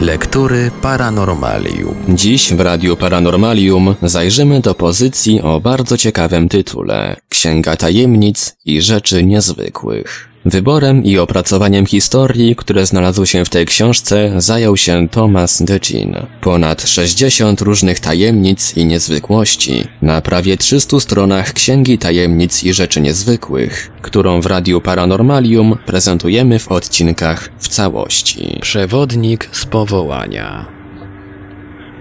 Lektury Paranormalium. Dziś w Radiu Paranormalium zajrzymy do pozycji o bardzo ciekawym tytule Księga Tajemnic i Rzeczy Niezwykłych. Wyborem i opracowaniem historii, które znalazły się w tej książce, zajął się Thomas DeGin. Ponad 60 różnych tajemnic i niezwykłości na prawie 300 stronach Księgi Tajemnic i Rzeczy Niezwykłych, którą w Radiu Paranormalium prezentujemy w odcinkach w całości. Przewodnik z powołania.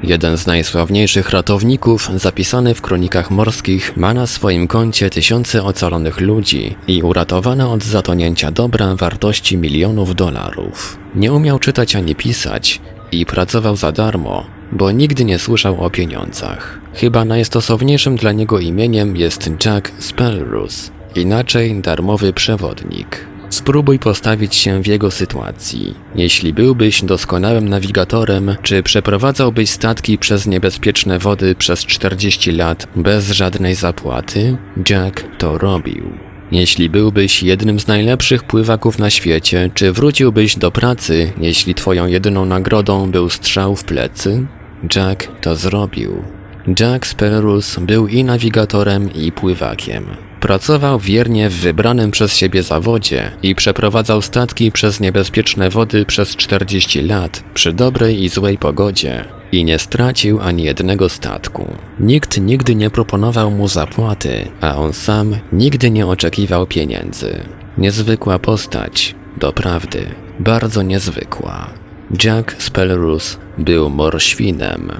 Jeden z najsławniejszych ratowników, zapisany w kronikach morskich, ma na swoim koncie tysiące ocalonych ludzi i uratowane od zatonięcia dobra wartości milionów dolarów. Nie umiał czytać ani pisać i pracował za darmo, bo nigdy nie słyszał o pieniądzach. Chyba najstosowniejszym dla niego imieniem jest Jack Spellrus, inaczej darmowy przewodnik. Spróbuj postawić się w jego sytuacji. Jeśli byłbyś doskonałym nawigatorem, czy przeprowadzałbyś statki przez niebezpieczne wody przez 40 lat bez żadnej zapłaty? Jack to robił. Jeśli byłbyś jednym z najlepszych pływaków na świecie, czy wróciłbyś do pracy, jeśli twoją jedyną nagrodą był strzał w plecy? Jack to zrobił. Jack Sparrows był i nawigatorem, i pływakiem. Pracował wiernie w wybranym przez siebie zawodzie i przeprowadzał statki przez niebezpieczne wody przez 40 lat przy dobrej i złej pogodzie i nie stracił ani jednego statku. Nikt nigdy nie proponował mu zapłaty, a on sam nigdy nie oczekiwał pieniędzy. Niezwykła postać, doprawdy, bardzo niezwykła. Jack Spellrus był morświnem.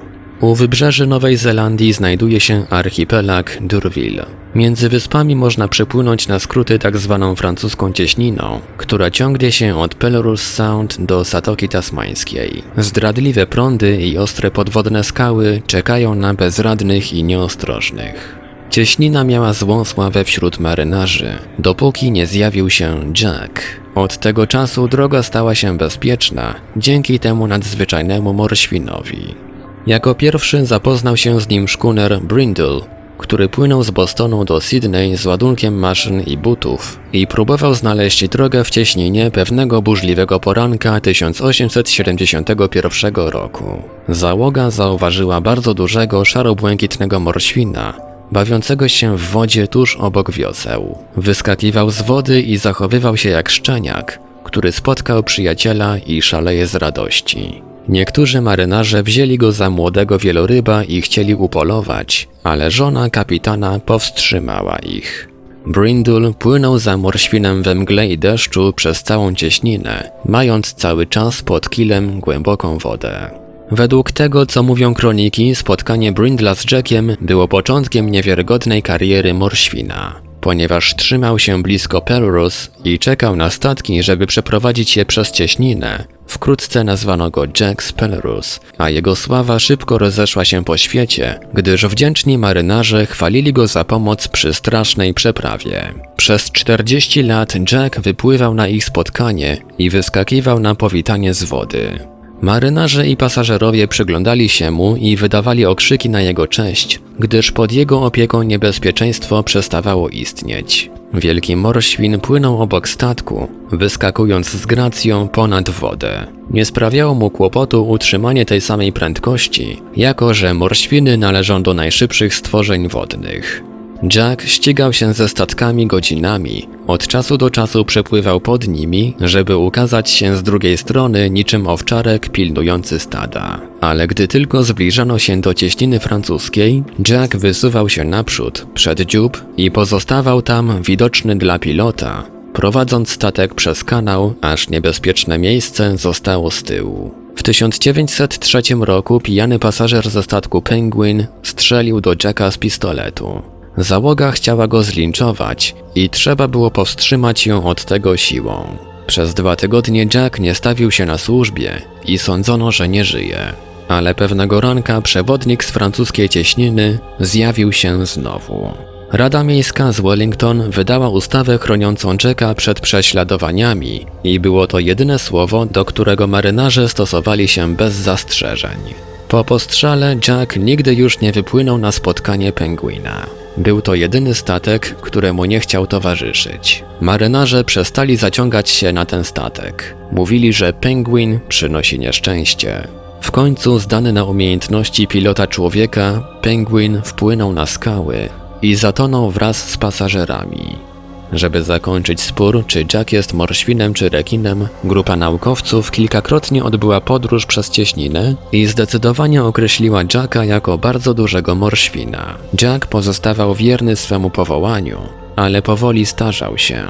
U wybrzeży Nowej Zelandii znajduje się archipelag D'Urville. Między wyspami można przepłynąć na skróty tak zwaną francuską cieśniną, która ciągnie się od Pelorus Sound do Satoki Tasmańskiej. Zdradliwe prądy i ostre podwodne skały czekają na bezradnych i nieostrożnych. Cieśnina miała złą sławę wśród marynarzy, dopóki nie zjawił się Jack. Od tego czasu droga stała się bezpieczna dzięki temu nadzwyczajnemu morświnowi. Jako pierwszy zapoznał się z nim szkuner Brindle, który płynął z Bostonu do Sydney z ładunkiem maszyn i butów i próbował znaleźć drogę w cieśninie pewnego burzliwego poranka 1871 roku. Załoga zauważyła bardzo dużego szaro-błękitnego morświna, bawiącego się w wodzie tuż obok wioseł. Wyskakiwał z wody i zachowywał się jak szczeniak, który spotkał przyjaciela i szaleje z radości. Niektórzy marynarze wzięli go za młodego wieloryba i chcieli upolować, ale żona kapitana powstrzymała ich. Brindle płynął za morświnem we mgle i deszczu przez całą cieśninę, mając cały czas pod kilem głęboką wodę. Według tego, co mówią kroniki, spotkanie Brindla z Jackiem było początkiem niewiarygodnej kariery morświna ponieważ trzymał się blisko Pelrus i czekał na statki, żeby przeprowadzić je przez cieśninę. Wkrótce nazwano go Jack Spelrus, a jego sława szybko rozeszła się po świecie, gdyż wdzięczni marynarze chwalili go za pomoc przy strasznej przeprawie. Przez 40 lat Jack wypływał na ich spotkanie i wyskakiwał na powitanie z wody. Marynarze i pasażerowie przyglądali się mu i wydawali okrzyki na jego cześć, gdyż pod jego opieką niebezpieczeństwo przestawało istnieć. Wielki morświn płynął obok statku, wyskakując z gracją ponad wodę. Nie sprawiało mu kłopotu utrzymanie tej samej prędkości, jako że morświny należą do najszybszych stworzeń wodnych. Jack ścigał się ze statkami godzinami, od czasu do czasu przepływał pod nimi, żeby ukazać się z drugiej strony niczym owczarek pilnujący stada. Ale gdy tylko zbliżano się do cieśniny francuskiej, Jack wysuwał się naprzód, przed dziób i pozostawał tam widoczny dla pilota, prowadząc statek przez kanał, aż niebezpieczne miejsce zostało z tyłu. W 1903 roku pijany pasażer ze statku Penguin strzelił do Jacka z pistoletu. Załoga chciała go zlinczować i trzeba było powstrzymać ją od tego siłą. Przez dwa tygodnie Jack nie stawił się na służbie i sądzono, że nie żyje. Ale pewnego ranka przewodnik z francuskiej cieśniny zjawił się znowu. Rada Miejska z Wellington wydała ustawę chroniącą Jacka przed prześladowaniami i było to jedyne słowo, do którego marynarze stosowali się bez zastrzeżeń. Po postrzale Jack nigdy już nie wypłynął na spotkanie pengwina. Był to jedyny statek, któremu nie chciał towarzyszyć. Marynarze przestali zaciągać się na ten statek. Mówili, że pengwin przynosi nieszczęście. W końcu, zdany na umiejętności pilota człowieka, pengwin wpłynął na skały i zatonął wraz z pasażerami. Żeby zakończyć spór, czy Jack jest morświnem czy rekinem, grupa naukowców kilkakrotnie odbyła podróż przez cieśninę i zdecydowanie określiła Jacka jako bardzo dużego morświna. Jack pozostawał wierny swemu powołaniu, ale powoli starzał się.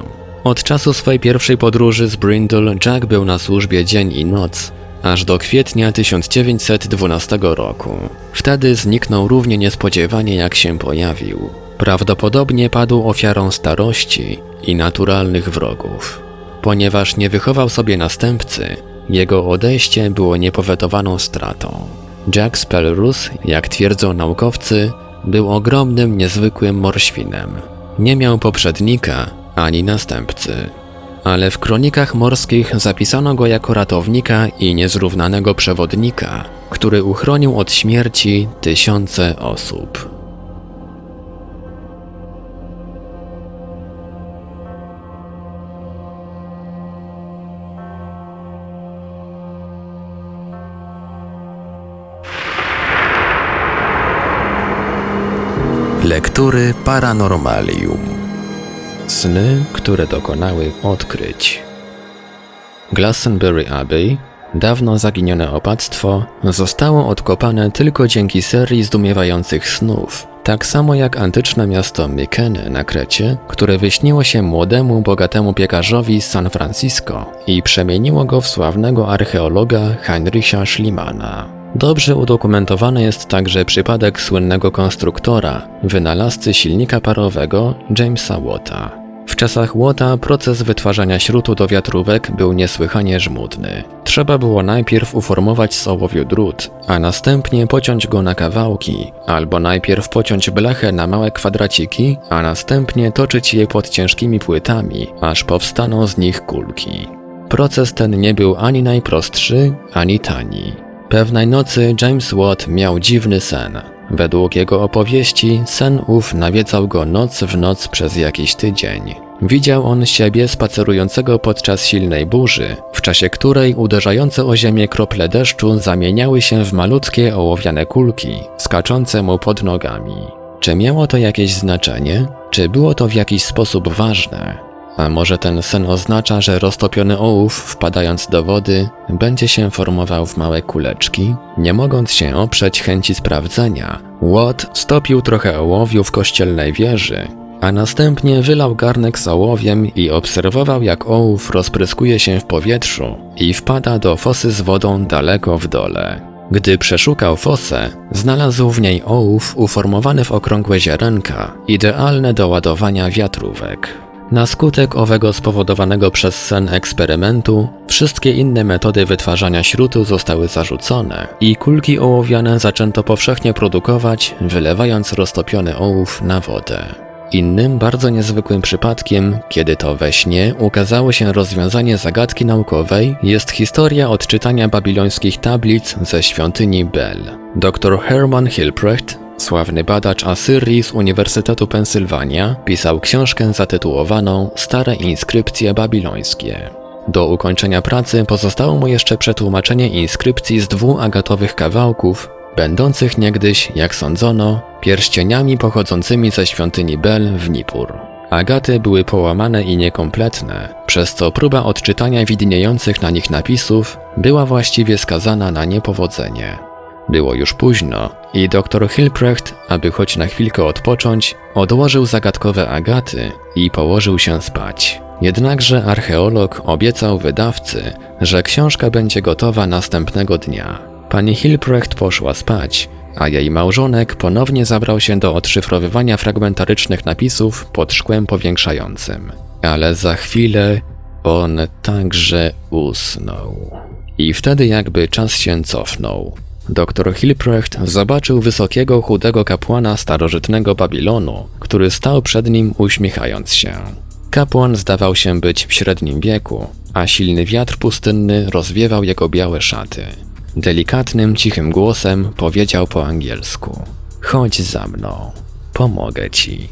Od czasu swojej pierwszej podróży z Brindle Jack był na służbie dzień i noc, aż do kwietnia 1912 roku. Wtedy zniknął równie niespodziewanie jak się pojawił. Prawdopodobnie padł ofiarą starości i naturalnych wrogów. Ponieważ nie wychował sobie następcy, jego odejście było niepowetowaną stratą. Jack Spellrus, jak twierdzą naukowcy, był ogromnym, niezwykłym morświnem. Nie miał poprzednika ani następcy. Ale w kronikach morskich zapisano go jako ratownika i niezrównanego przewodnika, który uchronił od śmierci tysiące osób. Paranormalium. Sny, które dokonały odkryć. Glastonbury Abbey, dawno zaginione opactwo, zostało odkopane tylko dzięki serii zdumiewających snów, tak samo jak antyczne miasto Mykeny na Krecie, które wyśniło się młodemu, bogatemu piekarzowi z San Francisco i przemieniło go w sławnego archeologa Heinricha Schliemana. Dobrze udokumentowany jest także przypadek słynnego konstruktora, wynalazcy silnika parowego Jamesa Watta. W czasach Watta proces wytwarzania śrutu do wiatrówek był niesłychanie żmudny. Trzeba było najpierw uformować z ołowiu drut, a następnie pociąć go na kawałki, albo najpierw pociąć blachę na małe kwadraciki, a następnie toczyć je pod ciężkimi płytami, aż powstaną z nich kulki. Proces ten nie był ani najprostszy, ani tani. Pewnej nocy James Watt miał dziwny sen. Według jego opowieści sen ów nawiedzał go noc w noc przez jakiś tydzień. Widział on siebie spacerującego podczas silnej burzy, w czasie której uderzające o ziemię krople deszczu zamieniały się w malutkie ołowiane kulki, skaczące mu pod nogami. Czy miało to jakieś znaczenie? Czy było to w jakiś sposób ważne? A może ten sen oznacza, że roztopiony ołów, wpadając do wody, będzie się formował w małe kuleczki? Nie mogąc się oprzeć chęci sprawdzenia, Watt stopił trochę ołowiu w kościelnej wieży, a następnie wylał garnek z ołowiem i obserwował jak ołów rozpryskuje się w powietrzu i wpada do fosy z wodą daleko w dole. Gdy przeszukał fosę, znalazł w niej ołów uformowany w okrągłe ziarenka, idealne do ładowania wiatrówek. Na skutek owego spowodowanego przez sen eksperymentu, wszystkie inne metody wytwarzania śrutu zostały zarzucone i kulki ołowiane zaczęto powszechnie produkować, wylewając roztopiony ołów na wodę. Innym bardzo niezwykłym przypadkiem, kiedy to we śnie ukazało się rozwiązanie zagadki naukowej, jest historia odczytania babilońskich tablic ze świątyni Bel. Dr Hermann Hilprecht Sławny badacz Asyrii z Uniwersytetu Pensylwania pisał książkę zatytułowaną Stare inskrypcje babilońskie. Do ukończenia pracy pozostało mu jeszcze przetłumaczenie inskrypcji z dwóch agatowych kawałków, będących niegdyś, jak sądzono, pierścieniami pochodzącymi ze świątyni Bel w Nippur. Agaty były połamane i niekompletne, przez co próba odczytania widniejących na nich napisów była właściwie skazana na niepowodzenie. Było już późno i dr Hilprecht, aby choć na chwilkę odpocząć, odłożył zagadkowe agaty i położył się spać. Jednakże archeolog obiecał wydawcy, że książka będzie gotowa następnego dnia. Pani Hilprecht poszła spać, a jej małżonek ponownie zabrał się do odszyfrowywania fragmentarycznych napisów pod szkłem powiększającym. Ale za chwilę on także usnął. I wtedy jakby czas się cofnął. Doktor Hilprecht zobaczył wysokiego, chudego kapłana starożytnego Babilonu, który stał przed nim uśmiechając się. Kapłan zdawał się być w średnim wieku, a silny wiatr pustynny rozwiewał jego białe szaty. Delikatnym, cichym głosem powiedział po angielsku: Chodź za mną, pomogę ci.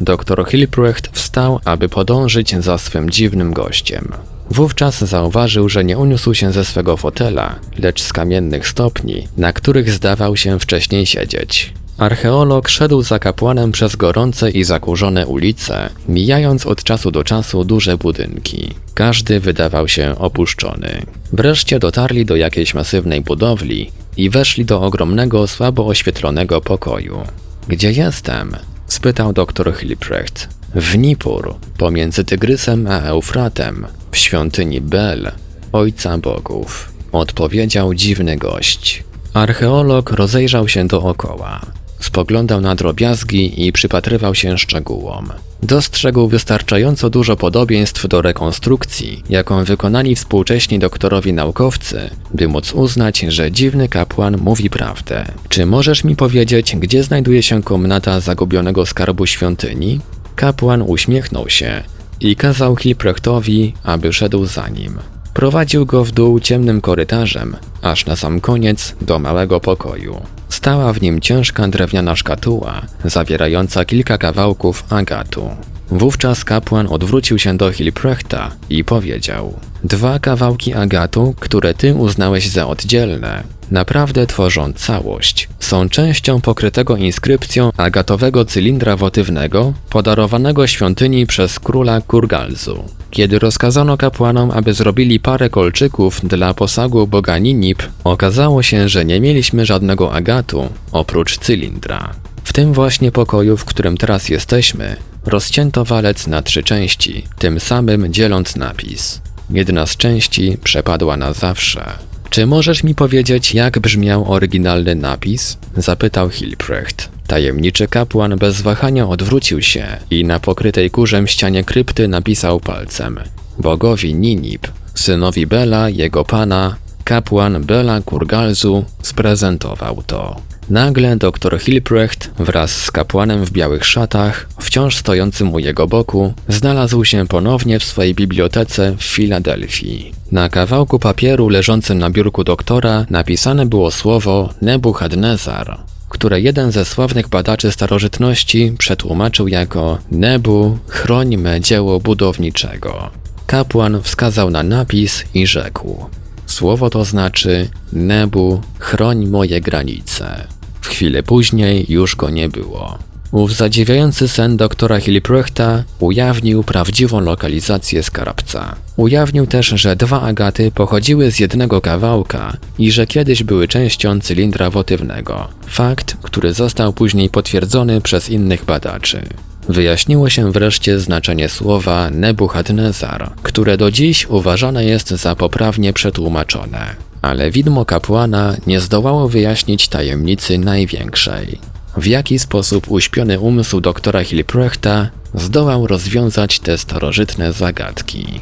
Doktor Hilprecht wstał, aby podążyć za swym dziwnym gościem. Wówczas zauważył, że nie uniósł się ze swego fotela, lecz z kamiennych stopni, na których zdawał się wcześniej siedzieć. Archeolog szedł za kapłanem przez gorące i zakurzone ulice, mijając od czasu do czasu duże budynki. Każdy wydawał się opuszczony. Wreszcie dotarli do jakiejś masywnej budowli i weszli do ogromnego, słabo oświetlonego pokoju. Gdzie jestem? spytał doktor Hilprecht. W Nippur, pomiędzy Tygrysem a Eufratem, w świątyni Bel, ojca bogów, odpowiedział dziwny gość. Archeolog rozejrzał się dookoła. Spoglądał na drobiazgi i przypatrywał się szczegółom. Dostrzegł wystarczająco dużo podobieństw do rekonstrukcji, jaką wykonali współcześni doktorowi naukowcy, by móc uznać, że dziwny kapłan mówi prawdę. Czy możesz mi powiedzieć, gdzie znajduje się komnata zagubionego skarbu świątyni? Kapłan uśmiechnął się i kazał Hilprechtowi, aby szedł za nim. Prowadził go w dół ciemnym korytarzem, aż na sam koniec do małego pokoju. Stała w nim ciężka drewniana szkatuła, zawierająca kilka kawałków agatu. Wówczas kapłan odwrócił się do Hilprechta i powiedział: Dwa kawałki agatu, które ty uznałeś za oddzielne, naprawdę tworzą całość. Są częścią pokrytego inskrypcją agatowego cylindra wotywnego, podarowanego świątyni przez króla Kurgalzu. Kiedy rozkazano kapłanom, aby zrobili parę kolczyków dla posagu boga Ninip, okazało się, że nie mieliśmy żadnego agatu oprócz cylindra. W tym właśnie pokoju, w którym teraz jesteśmy, rozcięto walec na trzy części, tym samym dzieląc napis. Jedna z części przepadła na zawsze. Czy możesz mi powiedzieć, jak brzmiał oryginalny napis? zapytał Hilprecht. Tajemniczy kapłan bez wahania odwrócił się i na pokrytej kurzem ścianie krypty napisał palcem: Bogowi Ninip, synowi Bela, jego pana, kapłan Bela Kurgalzu sprezentował to. Nagle dr Hilprecht wraz z kapłanem w białych szatach, wciąż stojącym u jego boku, znalazł się ponownie w swojej bibliotece w Filadelfii. Na kawałku papieru leżącym na biurku doktora napisane było słowo Nebuchadnezzar, które jeden ze sławnych badaczy starożytności przetłumaczył jako Nebu, chroń me dzieło budowniczego. Kapłan wskazał na napis i rzekł: Słowo to znaczy Nebu, chroń moje granice. W chwilę później już go nie było. Ów zadziwiający sen doktora Hilprechta ujawnił prawdziwą lokalizację skarbca. Ujawnił też, że dwa agaty pochodziły z jednego kawałka i że kiedyś były częścią cylindra wotywnego. Fakt, który został później potwierdzony przez innych badaczy. Wyjaśniło się wreszcie znaczenie słowa Nebuchadnezzar, które do dziś uważane jest za poprawnie przetłumaczone. Ale widmo kapłana nie zdołało wyjaśnić tajemnicy największej. W jaki sposób uśpiony umysł doktora Hilprechta zdołał rozwiązać te starożytne zagadki.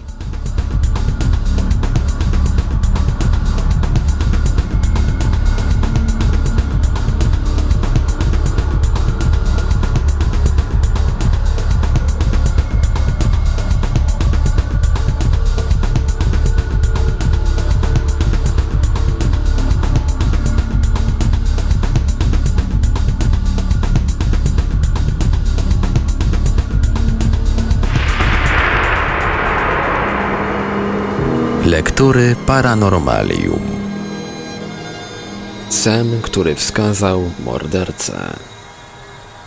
Lektury Paranormalium. Sen, który wskazał mordercę.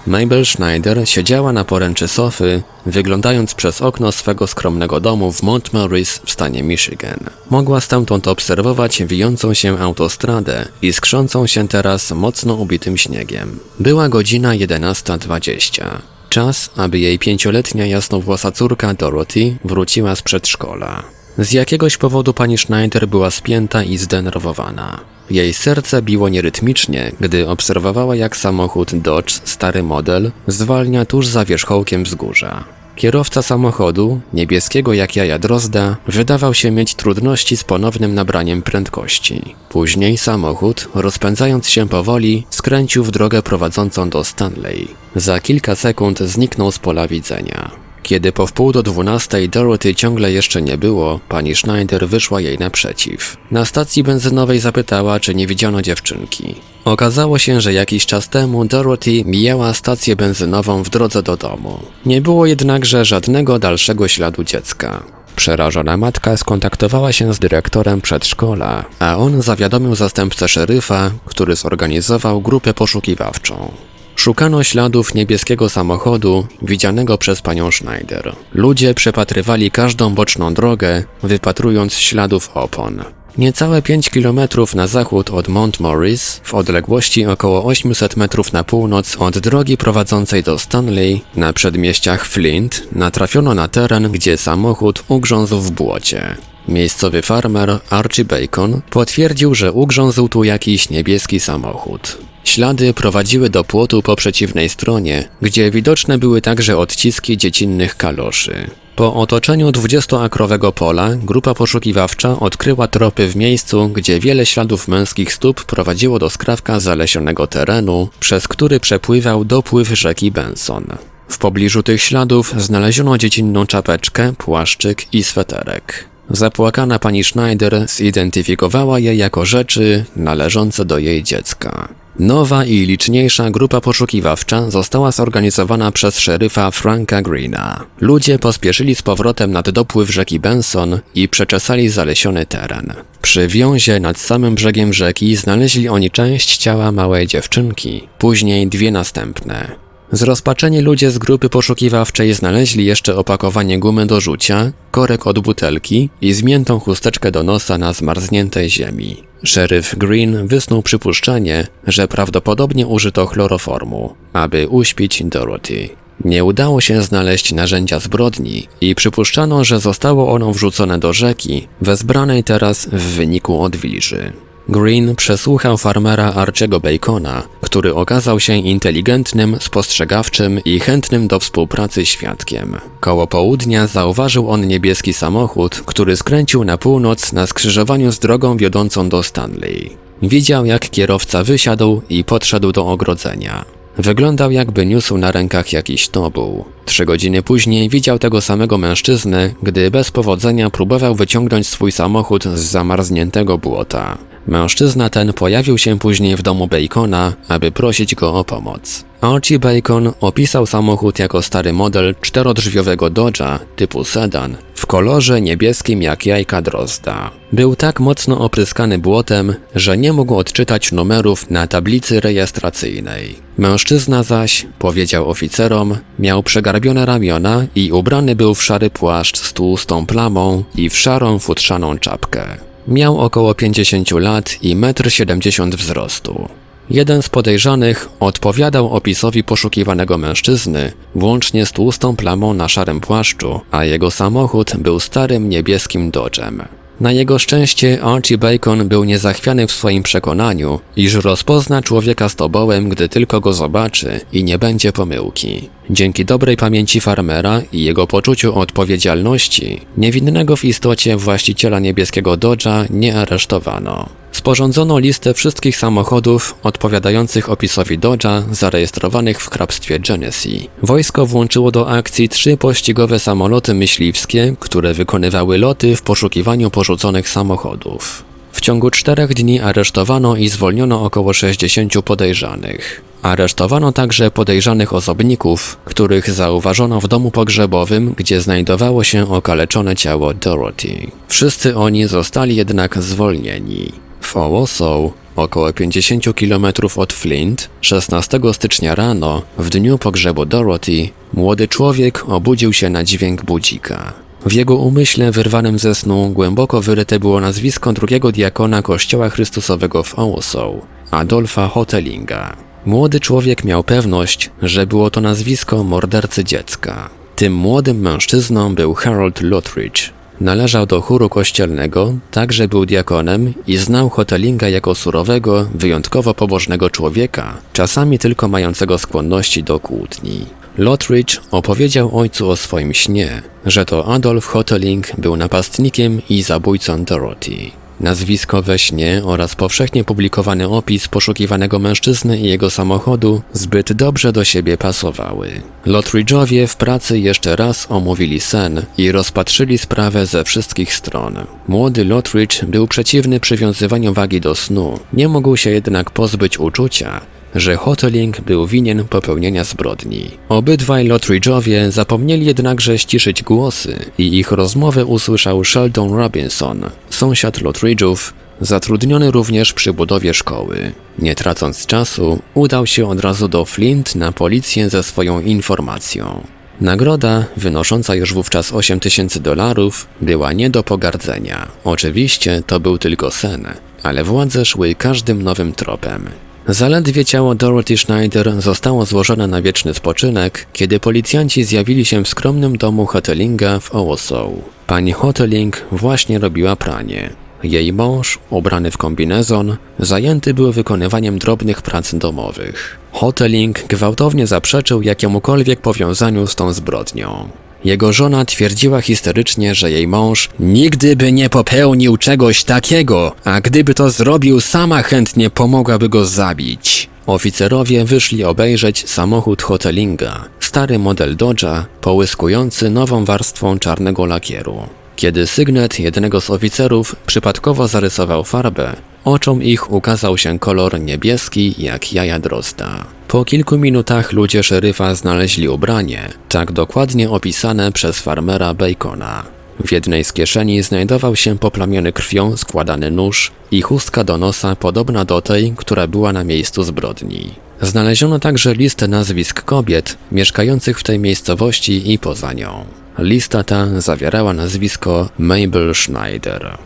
Mabel Schneider siedziała na poręczy sofy, wyglądając przez okno swego skromnego domu w Montmoris w stanie Michigan. Mogła stamtąd obserwować wijącą się autostradę i skrzącą się teraz mocno ubitym śniegiem. Była godzina 11.20. Czas, aby jej pięcioletnia jasnowłosa córka Dorothy wróciła z przedszkola. Z jakiegoś powodu pani Schneider była spięta i zdenerwowana. Jej serce biło nierytmicznie, gdy obserwowała jak samochód Dodge, stary model, zwalnia tuż za wierzchołkiem wzgórza. Kierowca samochodu, niebieskiego jak jaja drozda, wydawał się mieć trudności z ponownym nabraniem prędkości. Później samochód, rozpędzając się powoli, skręcił w drogę prowadzącą do Stanley. Za kilka sekund zniknął z pola widzenia. Kiedy po wpół do dwunastej Dorothy ciągle jeszcze nie było, pani Schneider wyszła jej naprzeciw. Na stacji benzynowej zapytała, czy nie widziano dziewczynki. Okazało się, że jakiś czas temu Dorothy mijała stację benzynową w drodze do domu. Nie było jednakże żadnego dalszego śladu dziecka. Przerażona matka skontaktowała się z dyrektorem przedszkola, a on zawiadomił zastępcę szeryfa, który zorganizował grupę poszukiwawczą. Szukano śladów niebieskiego samochodu widzianego przez panią Schneider. Ludzie przepatrywali każdą boczną drogę, wypatrując śladów opon. Niecałe 5 kilometrów na zachód od Mount Morris, w odległości około 800 metrów na północ od drogi prowadzącej do Stanley, na przedmieściach Flint, natrafiono na teren, gdzie samochód ugrzązł w błocie. Miejscowy farmer Archie Bacon potwierdził, że ugrzązł tu jakiś niebieski samochód. Ślady prowadziły do płotu po przeciwnej stronie, gdzie widoczne były także odciski dziecinnych kaloszy. Po otoczeniu 20-akrowego pola grupa poszukiwawcza odkryła tropy w miejscu, gdzie wiele śladów męskich stóp prowadziło do skrawka zalesionego terenu, przez który przepływał dopływ rzeki Benson. W pobliżu tych śladów znaleziono dziecinną czapeczkę, płaszczyk i sweterek. Zapłakana pani Schneider zidentyfikowała je jako rzeczy należące do jej dziecka. Nowa i liczniejsza grupa poszukiwawcza została zorganizowana przez szeryfa Franka Greena. Ludzie pospieszyli z powrotem nad dopływ rzeki Benson i przeczesali zalesiony teren. Przy wiązie nad samym brzegiem rzeki znaleźli oni część ciała małej dziewczynki, później dwie następne. Zrozpaczeni ludzie z grupy poszukiwawczej znaleźli jeszcze opakowanie gumy do rzucia, korek od butelki i zmiętą chusteczkę do nosa na zmarzniętej ziemi. Szeryf Green wysnuł przypuszczenie, że prawdopodobnie użyto chloroformu, aby uśpić Dorothy. Nie udało się znaleźć narzędzia zbrodni i przypuszczano, że zostało ono wrzucone do rzeki, wezbranej teraz w wyniku odwilży. Green przesłuchał farmera Archego Bacona, który okazał się inteligentnym, spostrzegawczym i chętnym do współpracy świadkiem. Koło południa zauważył on niebieski samochód, który skręcił na północ na skrzyżowaniu z drogą wiodącą do Stanley. Widział jak kierowca wysiadł i podszedł do ogrodzenia. Wyglądał jakby niósł na rękach jakiś tobuł. Trzy godziny później widział tego samego mężczyznę, gdy bez powodzenia próbował wyciągnąć swój samochód z zamarzniętego błota. Mężczyzna ten pojawił się później w domu Bacona, aby prosić go o pomoc. Archie Bacon opisał samochód jako stary model czterodrzwiowego Dodge'a typu sedan w kolorze niebieskim jak jajka drozda. Był tak mocno opryskany błotem, że nie mógł odczytać numerów na tablicy rejestracyjnej. Mężczyzna zaś, powiedział oficerom, miał przegarbione ramiona i ubrany był w szary płaszcz z tłustą plamą i w szarą futrzaną czapkę. Miał około 50 lat i 1,70 m wzrostu. Jeden z podejrzanych odpowiadał opisowi poszukiwanego mężczyzny, włącznie z tłustą plamą na szarym płaszczu, a jego samochód był starym niebieskim Dodgem. Na jego szczęście Archie Bacon był niezachwiany w swoim przekonaniu, iż rozpozna człowieka z tobołem, gdy tylko go zobaczy i nie będzie pomyłki. Dzięki dobrej pamięci farmera i jego poczuciu odpowiedzialności, niewinnego w istocie właściciela niebieskiego Dodge'a nie aresztowano. Sporządzono listę wszystkich samochodów odpowiadających opisowi Dodge'a zarejestrowanych w hrabstwie Genesee. Wojsko włączyło do akcji trzy pościgowe samoloty myśliwskie, które wykonywały loty w poszukiwaniu porzuconych samochodów. W ciągu czterech dni aresztowano i zwolniono około 60 podejrzanych. Aresztowano także podejrzanych osobników, których zauważono w domu pogrzebowym, gdzie znajdowało się okaleczone ciało Dorothy. Wszyscy oni zostali jednak zwolnieni. W Owosow, około 50 km od Flint, 16 stycznia rano, w dniu pogrzebu Dorothy, młody człowiek obudził się na dźwięk budzika. W jego umyśle wyrwanym ze snu głęboko wyryte było nazwisko drugiego diakona Kościoła Chrystusowego w Owosow, Adolfa Hotelinga. Młody człowiek miał pewność, że było to nazwisko mordercy dziecka. Tym młodym mężczyzną był Harold Lothridge. Należał do chóru kościelnego, także był diakonem i znał Hotelinga jako surowego, wyjątkowo pobożnego człowieka, czasami tylko mającego skłonności do kłótni. Lothridge opowiedział ojcu o swoim śnie, że to Adolf Hoteling był napastnikiem i zabójcą Dorothy. Nazwisko we śnie oraz powszechnie publikowany opis poszukiwanego mężczyzny i jego samochodu zbyt dobrze do siebie pasowały. Lotridge'owie w pracy jeszcze raz omówili sen i rozpatrzyli sprawę ze wszystkich stron. Młody Lotridge był przeciwny przywiązywaniu wagi do snu, nie mógł się jednak pozbyć uczucia, że Hoteling był winien popełnienia zbrodni. Obydwaj Lotridge'owie zapomnieli jednakże ściszyć głosy i ich rozmowę usłyszał Sheldon Robinson, sąsiad Lotridge'ów, zatrudniony również przy budowie szkoły. Nie tracąc czasu, udał się od razu do Flint na policję ze swoją informacją. Nagroda, wynosząca już wówczas 8 tysięcy dolarów, była nie do pogardzenia. Oczywiście to był tylko sen, ale władze szły każdym nowym tropem. Zaledwie ciało Dorothy Schneider zostało złożone na wieczny spoczynek, kiedy policjanci zjawili się w skromnym domu Hotelinga w Owosow. Pani Hoteling właśnie robiła pranie. Jej mąż, ubrany w kombinezon, zajęty był wykonywaniem drobnych prac domowych. Hoteling gwałtownie zaprzeczył jakiemukolwiek powiązaniu z tą zbrodnią. Jego żona twierdziła histerycznie, że jej mąż nigdy by nie popełnił czegoś takiego, a gdyby to zrobił, sama chętnie pomogłaby go zabić. Oficerowie wyszli obejrzeć samochód Hotelinga, stary model Dodge'a, połyskujący nową warstwą czarnego lakieru. Kiedy sygnet jednego z oficerów przypadkowo zarysował farbę, oczom ich ukazał się kolor niebieski jak jaja drozda. Po kilku minutach ludzie szeryfa znaleźli ubranie, tak dokładnie opisane przez farmera Bacona. W jednej z kieszeni znajdował się poplamiony krwią składany nóż i chustka do nosa podobna do tej, która była na miejscu zbrodni. Znaleziono także listę nazwisk kobiet mieszkających w tej miejscowości i poza nią. Lista ta zawierała nazwisko Mabel Schneider.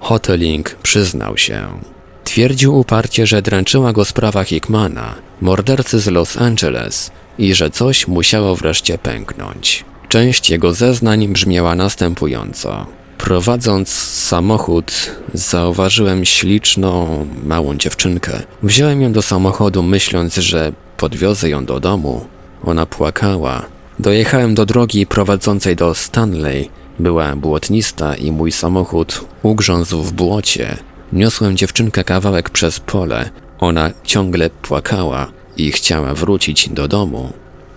Hoteling przyznał się. Twierdził uparcie, że dręczyła go sprawa Hickmana, mordercy z Los Angeles i że coś musiało wreszcie pęknąć. Część jego zeznań brzmiała następująco. Prowadząc samochód, zauważyłem śliczną, małą dziewczynkę. Wziąłem ją do samochodu, myśląc, że podwiozę ją do domu. Ona płakała. Dojechałem do drogi prowadzącej do Stanley. Była błotnista i mój samochód ugrzązł w błocie. Niosłem dziewczynkę kawałek przez pole. Ona ciągle płakała i chciała wrócić do domu.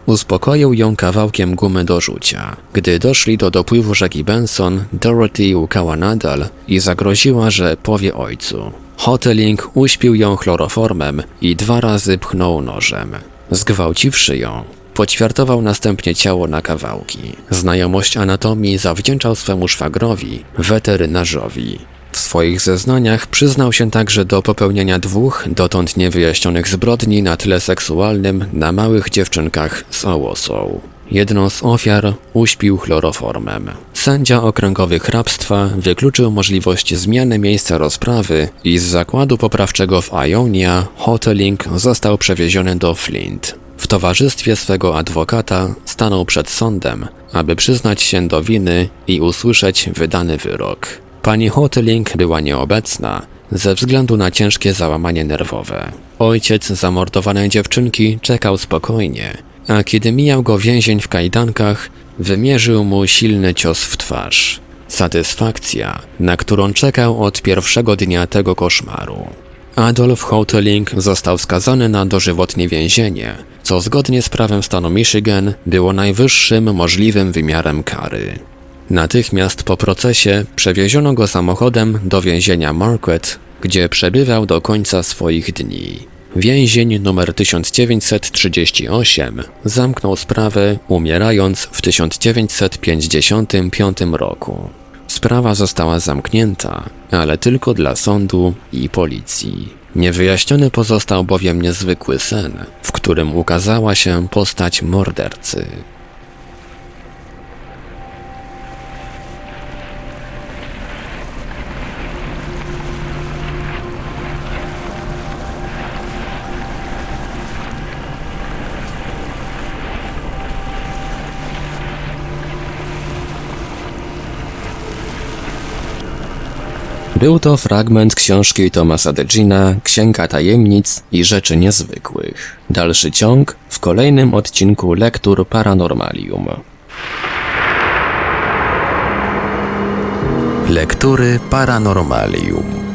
Uspokoił ją kawałkiem gumy do rzucia. Gdy doszli do dopływu rzeki Benson, Dorothy łukała nadal i zagroziła, że powie ojcu. Hoteling uśpił ją chloroformem i dwa razy pchnął nożem. Zgwałciwszy ją, poćwiartował następnie ciało na kawałki. Znajomość anatomii zawdzięczał swemu szwagrowi, weterynarzowi. W swoich zeznaniach przyznał się także do popełnienia dwóch dotąd niewyjaśnionych zbrodni na tle seksualnym na małych dziewczynkach z Ołosą. Jedną z ofiar uśpił chloroformem. Sędzia okręgowy hrabstwa wykluczył możliwość zmiany miejsca rozprawy i z zakładu poprawczego w Ionia Hoteling został przewieziony do Flint. W towarzystwie swego adwokata stanął przed sądem, aby przyznać się do winy i usłyszeć wydany wyrok. Pani Hoteling była nieobecna ze względu na ciężkie załamanie nerwowe. Ojciec zamordowanej dziewczynki czekał spokojnie, a kiedy mijał go więzień w kajdankach, wymierzył mu silny cios w twarz. Satysfakcja, na którą czekał od pierwszego dnia tego koszmaru. Adolf Hoteling został skazany na dożywotnie więzienie, co zgodnie z prawem stanu Michigan było najwyższym możliwym wymiarem kary. Natychmiast po procesie przewieziono go samochodem do więzienia Marquette, gdzie przebywał do końca swoich dni. Więzień numer 1938 zamknął sprawę, umierając w 1955 roku. Sprawa została zamknięta, ale tylko dla sądu i policji. Niewyjaśniony pozostał bowiem niezwykły sen, w którym ukazała się postać mordercy. Był to fragment książki Thomasa Degina Księga Tajemnic i Rzeczy Niezwykłych. Dalszy ciąg w kolejnym odcinku Lektur Paranormalium. Lektury Paranormalium.